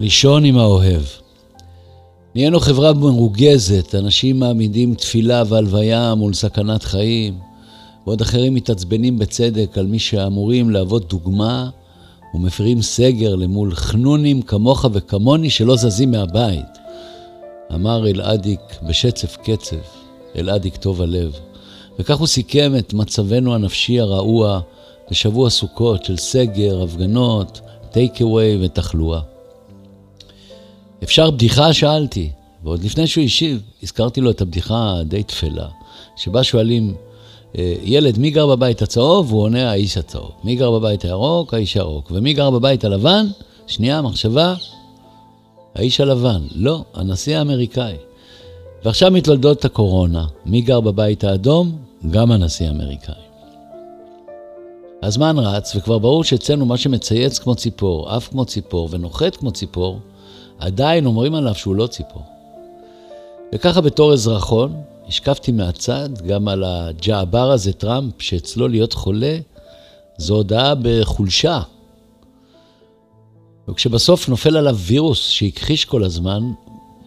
לישון עם האוהב. נהיינו חברה מרוגזת, אנשים מעמידים תפילה והלוויה מול סכנת חיים, ועוד אחרים מתעצבנים בצדק על מי שאמורים להוות דוגמה ומפרים סגר למול חנונים כמוך וכמוני שלא זזים מהבית. אמר אלעדיק בשצף קצף, אלעדיק טוב הלב. וכך הוא סיכם את מצבנו הנפשי הרעוע בשבוע סוכות של סגר, הפגנות, טייק אווי ותחלואה. אפשר בדיחה? שאלתי. ועוד לפני שהוא השיב, הזכרתי לו את הבדיחה הדי תפלה, שבה שואלים, אה, ילד, מי גר בבית הצהוב? הוא עונה, האיש הצהוב. מי גר בבית הירוק? האיש הירוק. ומי גר בבית הלבן? שנייה, מחשבה, האיש הלבן. לא, הנשיא האמריקאי. ועכשיו מתולדות הקורונה. מי גר בבית האדום? גם הנשיא האמריקאי. הזמן רץ, וכבר ברור שאצלנו מה שמצייץ כמו ציפור, עף כמו ציפור ונוחת כמו ציפור, עדיין אומרים עליו שהוא לא ציפור. וככה בתור אזרחון, השקפתי מהצד גם על הג'עבר הזה, טראמפ, שאצלו להיות חולה זו הודעה בחולשה. וכשבסוף נופל עליו וירוס שהכחיש כל הזמן,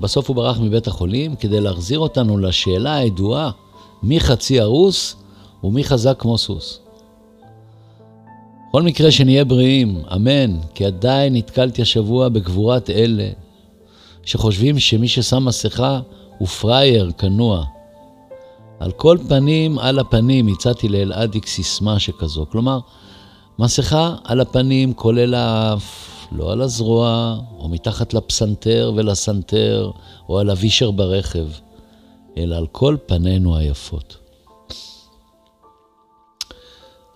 בסוף הוא ברח מבית החולים כדי להחזיר אותנו לשאלה הידועה, מי חצי הרוס ומי חזק כמו סוס. בכל מקרה שנהיה בריאים, אמן, כי עדיין נתקלתי השבוע בגבורת אלה שחושבים שמי ששם מסכה הוא פראייר, כנוע. על כל פנים, על הפנים, הצעתי לאלעדיק סיסמה שכזו. כלומר, מסכה על הפנים, כולל האף, לא על הזרוע, או מתחת לפסנתר ולסנתר, או על הווישר ברכב, אלא על כל פנינו היפות.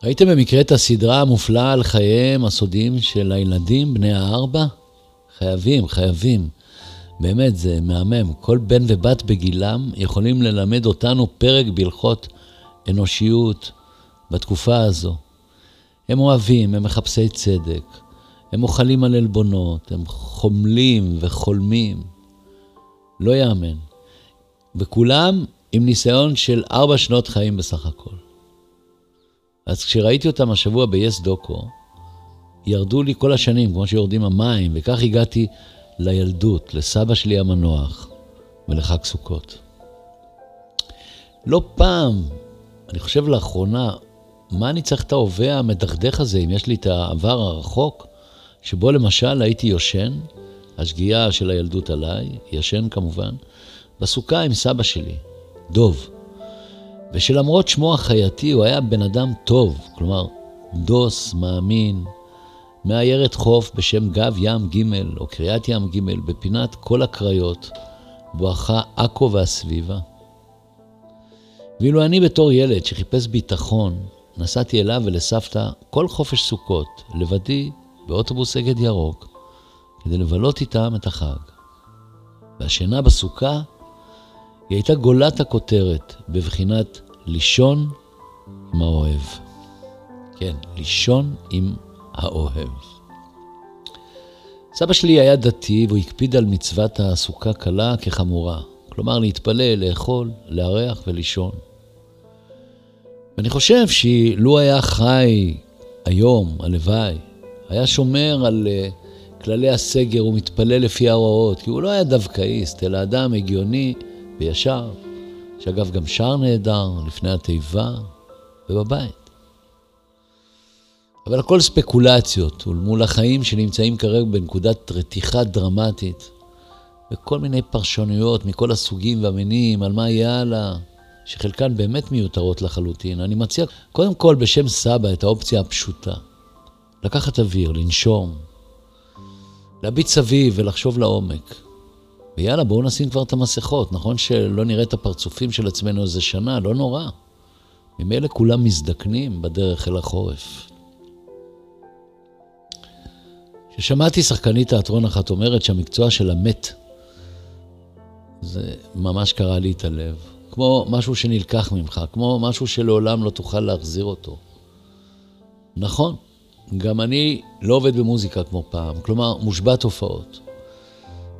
ראיתם במקרה את הסדרה המופלאה על חייהם הסודיים של הילדים בני הארבע? חייבים, חייבים. באמת, זה מהמם. כל בן ובת בגילם יכולים ללמד אותנו פרק בהלכות אנושיות בתקופה הזו. הם אוהבים, הם מחפשי צדק, הם אוכלים על עלבונות, הם חומלים וחולמים. לא יאמן. וכולם עם ניסיון של ארבע שנות חיים בסך הכל. אז כשראיתי אותם השבוע ביס דוקו, ירדו לי כל השנים, כמו שיורדים המים, וכך הגעתי לילדות, לסבא שלי המנוח ולחג סוכות. לא פעם, אני חושב לאחרונה, מה אני צריך את ההווה המדכדך הזה, אם יש לי את העבר הרחוק, שבו למשל הייתי יושן, השגיאה של הילדות עליי, ישן כמובן, בסוכה עם סבא שלי, דוב. ושלמרות שמו החייתי, הוא היה בן אדם טוב, כלומר, דוס, מאמין, מעיירת חוף בשם גב ים ג' או קריאת ים ג' בפינת כל הקריות, בואכה עכו והסביבה. ואילו אני בתור ילד שחיפש ביטחון, נסעתי אליו ולסבתא כל חופש סוכות, לבדי, באוטובוס אגד ירוק, כדי לבלות איתם את החג. והשינה בסוכה, היא הייתה גולת הכותרת, בבחינת לישון עם האוהב. כן, לישון עם האוהב. סבא שלי היה דתי והוא הקפיד על מצוות הסוכה קלה כחמורה. כלומר, להתפלל, לאכול, לארח ולישון. ואני חושב שלו היה חי היום, הלוואי, היה שומר על uh, כללי הסגר ומתפלל לפי ההוראות, כי הוא לא היה דווקאיסט, אלא אדם הגיוני וישר, שאגב גם שר נהדר לפני התיבה ובבית. אבל הכל ספקולציות, ולמול החיים שנמצאים כרגע בנקודת רתיחה דרמטית, וכל מיני פרשנויות מכל הסוגים והמינים על מה יהיה הלאה, שחלקן באמת מיותרות לחלוטין. אני מציע קודם כל בשם סבא את האופציה הפשוטה. לקחת אוויר, לנשום, להביט סביב ולחשוב לעומק. ויאללה, בואו נשים כבר את המסכות. נכון שלא נראה את הפרצופים של עצמנו איזה שנה, לא נורא. ממילא כולם מזדקנים בדרך אל החורף. כששמעתי שחקנית תיאטרון אחת אומרת שהמקצוע של המת, זה ממש קרע לי את הלב. כמו משהו שנלקח ממך, כמו משהו שלעולם לא תוכל להחזיר אותו. נכון, גם אני לא עובד במוזיקה כמו פעם, כלומר, מושבת הופעות.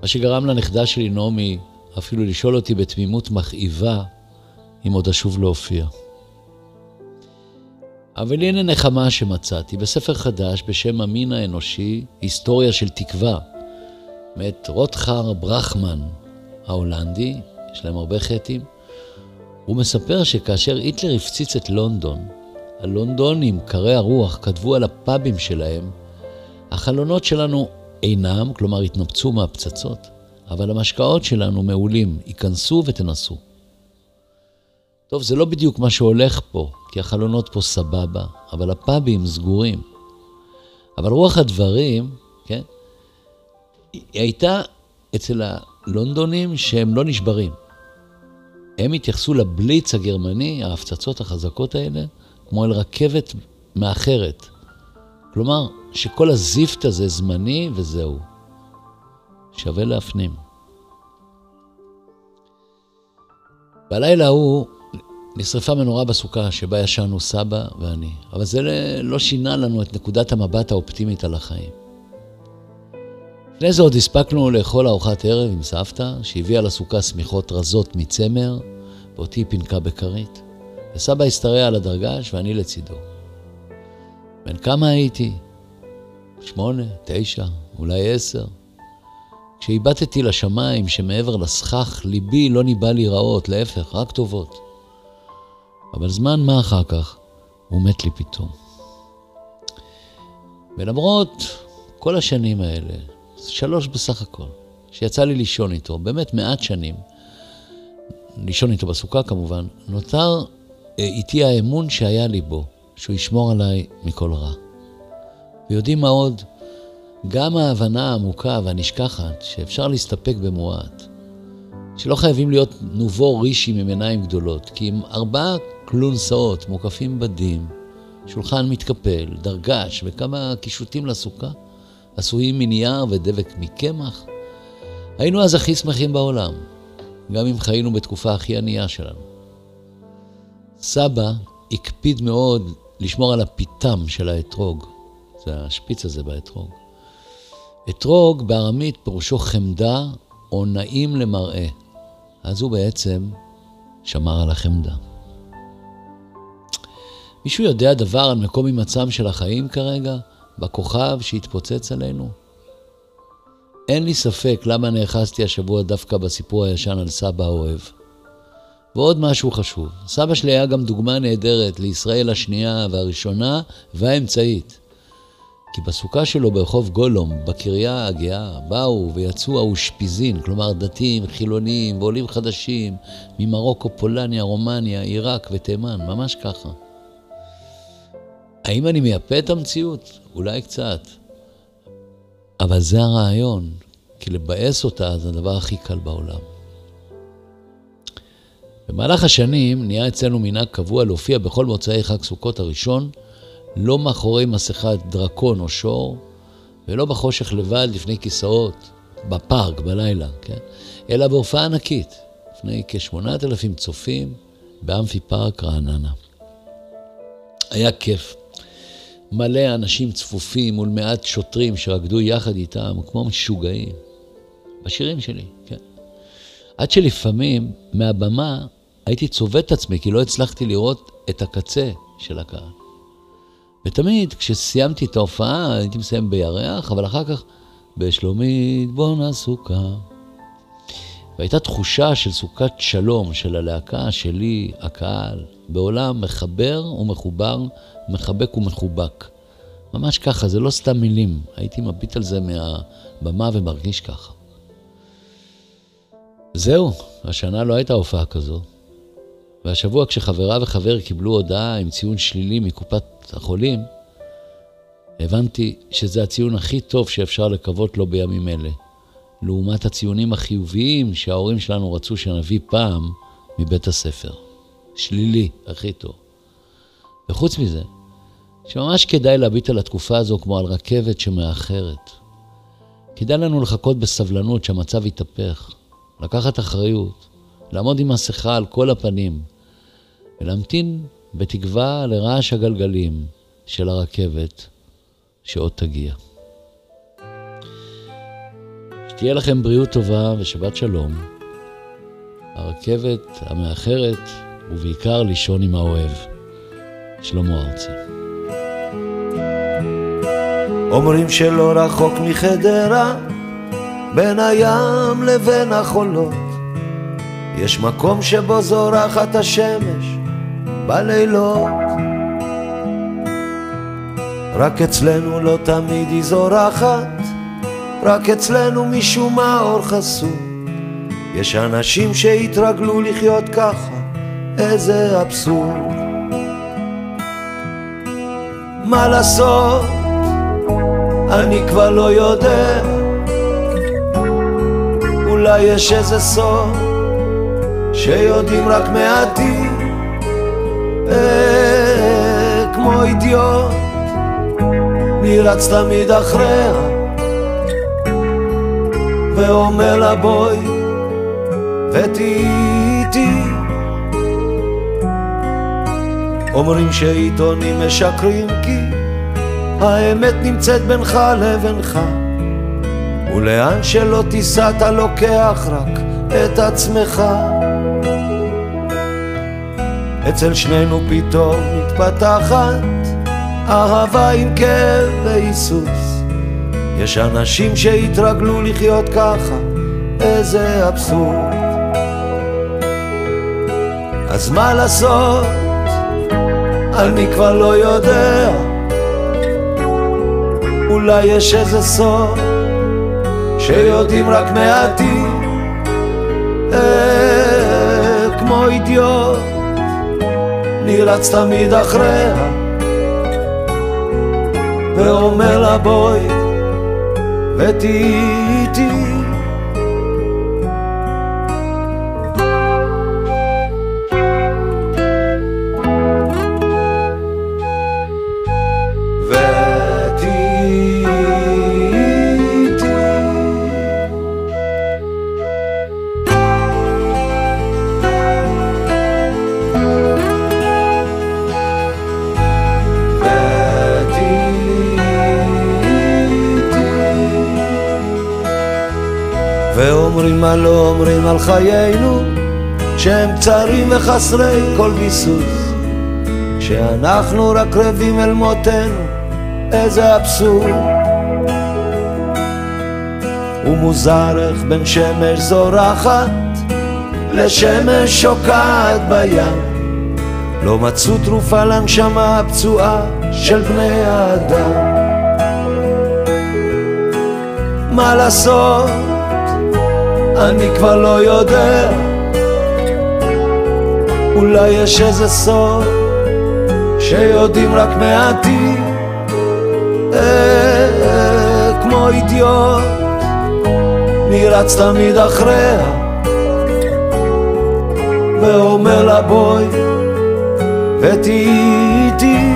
מה שגרם לנכדה שלי, נעמי, אפילו לשאול אותי בתמימות מכאיבה אם עוד אשוב להופיע. אבל הנה נחמה שמצאתי בספר חדש בשם המין האנושי, היסטוריה של תקווה, מאת רוטחר ברכמן ההולנדי, יש להם הרבה חטאים. הוא מספר שכאשר היטלר הפציץ את לונדון, הלונדונים, קרי הרוח, כתבו על הפאבים שלהם, החלונות שלנו אינם, כלומר התנפצו מהפצצות, אבל המשקאות שלנו מעולים, ייכנסו ותנסו. טוב, זה לא בדיוק מה שהולך פה, כי החלונות פה סבבה, אבל הפאבים סגורים. אבל רוח הדברים, כן, היא הייתה אצל הלונדונים שהם לא נשברים. הם התייחסו לבליץ הגרמני, ההפצצות החזקות האלה, כמו אל רכבת מאחרת. כלומר, שכל הזיפט הזה זמני וזהו. שווה להפנים. בלילה ההוא נשרפה מנורה בסוכה שבה ישנו סבא ואני, אבל זה לא שינה לנו את נקודת המבט האופטימית על החיים. לפני זה עוד הספקנו לאכול ארוחת ערב עם סבתא, שהביאה לסוכה שמיכות רזות מצמר, ואותי פינקה בכרית. וסבא השתרע על הדרגש ואני לצידו. בן כמה הייתי? שמונה, תשע, אולי עשר. כשהבטתי לשמיים שמעבר לסכך, ליבי לא ניבא להיראות, להפך, רק טובות. אבל זמן מה אחר כך, הוא מת לי פתאום. ולמרות כל השנים האלה, שלוש בסך הכל, שיצא לי לישון איתו, באמת מעט שנים, לישון איתו בסוכה כמובן, נותר אה, איתי האמון שהיה לי בו, שהוא ישמור עליי מכל רע. ויודעים מה עוד? גם ההבנה העמוקה והנשכחת שאפשר להסתפק במועט. שלא חייבים להיות נובו רישים עם עיניים גדולות, כי עם ארבעה כלונסאות מוקפים בדים, שולחן מתקפל, דרגש וכמה קישוטים לסוכה, עשויים מנייר ודבק מקמח, היינו אז הכי שמחים בעולם, גם אם חיינו בתקופה הכי ענייה שלנו. סבא הקפיד מאוד לשמור על הפיתם של האתרוג, זה השפיץ הזה באתרוג. אתרוג בארמית פירושו חמדה או נעים למראה. אז הוא בעצם שמר על החמדה. מישהו יודע דבר על מקום הימצאם של החיים כרגע, בכוכב שהתפוצץ עלינו? אין לי ספק למה נאחזתי השבוע דווקא בסיפור הישן על סבא האוהב. ועוד משהו חשוב, סבא שלי היה גם דוגמה נהדרת לישראל השנייה והראשונה והאמצעית. כי בסוכה שלו ברחוב גולום, בקריה הגאה, באו ויצאו האושפיזין, כלומר דתיים, חילונים ועולים חדשים, ממרוקו, פולניה, רומניה, עיראק ותימן, ממש ככה. האם אני מייפה את המציאות? אולי קצת. אבל זה הרעיון, כי לבאס אותה זה הדבר הכי קל בעולם. במהלך השנים נהיה אצלנו מנהג קבוע להופיע בכל מוצאי חג סוכות הראשון, לא מאחורי מסכת דרקון או שור, ולא בחושך לבד לפני כיסאות, בפארק, בלילה, כן? אלא בהופעה ענקית, לפני כ-8,000 צופים באמפי פארק רעננה. היה כיף. מלא אנשים צפופים מול מעט שוטרים שרקדו יחד איתם, כמו משוגעים. בשירים שלי, כן. עד שלפעמים, מהבמה, הייתי צובט את עצמי, כי לא הצלחתי לראות את הקצה של הקהל. ותמיד, כשסיימתי את ההופעה, הייתי מסיים בירח, אבל אחר כך, בשלומית בונה סוכה. והייתה תחושה של סוכת שלום של הלהקה שלי, הקהל, בעולם מחבר ומחובר, מחבק ומחובק. ממש ככה, זה לא סתם מילים. הייתי מביט על זה מהבמה ומרגיש ככה. זהו, השנה לא הייתה הופעה כזו. והשבוע כשחברה וחבר קיבלו הודעה עם ציון שלילי מקופת החולים, הבנתי שזה הציון הכי טוב שאפשר לקוות לו בימים אלה, לעומת הציונים החיוביים שההורים שלנו רצו שנביא פעם מבית הספר. שלילי, הכי טוב. וחוץ מזה, שממש כדאי להביט על התקופה הזו כמו על רכבת שמאחרת. כדאי לנו לחכות בסבלנות שהמצב יתהפך, לקחת אחריות, לעמוד עם מסכה על כל הפנים, ולהמתין בתקווה לרעש הגלגלים של הרכבת שעוד תגיע. שתהיה לכם בריאות טובה ושבת שלום. הרכבת המאחרת, ובעיקר לישון עם האוהב. שלמה ארצי. אומרים שלא רחוק מחדרה בין הים לבין החולות. יש מקום שבו זורחת השמש בלילות. רק אצלנו לא תמיד היא זורחת, רק אצלנו משום מה אור חסום. יש אנשים שהתרגלו לחיות ככה, איזה אבסורד. מה לעשות, אני כבר לא יודע, אולי יש איזה סוף שיודעים רק מעטים, כמו אידיוט, אני רץ תמיד אחריה, ואומר לה בואי ותהיי. אומרים שעיתונים משקרים כי האמת נמצאת בינך לבינך ולאן שלא תיסע אתה לוקח רק את עצמך אצל שנינו פתאום מתפתחת אהבה עם כאב והיסוס. יש אנשים שהתרגלו לחיות ככה, איזה אבסורד. אז מה לעשות? אני כבר לא יודע. אולי יש איזה סוף שיודעים רק מעטים. אה, כמו אידיוט נרץ תמיד אחריה ואומר לה בואי ותהיי איתי ואומרים מה לא אומרים על חיינו שהם קצרים וחסרי כל ביסוס. כשאנחנו רק רבים אל מותנו איזה אבסורד. ומוזר איך בין שמש זורחת לשמש שוקעת בים. לא מצאו תרופה לנשמה הפצועה של בני האדם. מה לעשות אני כבר לא יודע. אולי יש איזה סוף שיודעים רק מעטים. אה, כמו אידיוט נרץ תמיד אחריה. ואומר לה בואי ותהיי איתי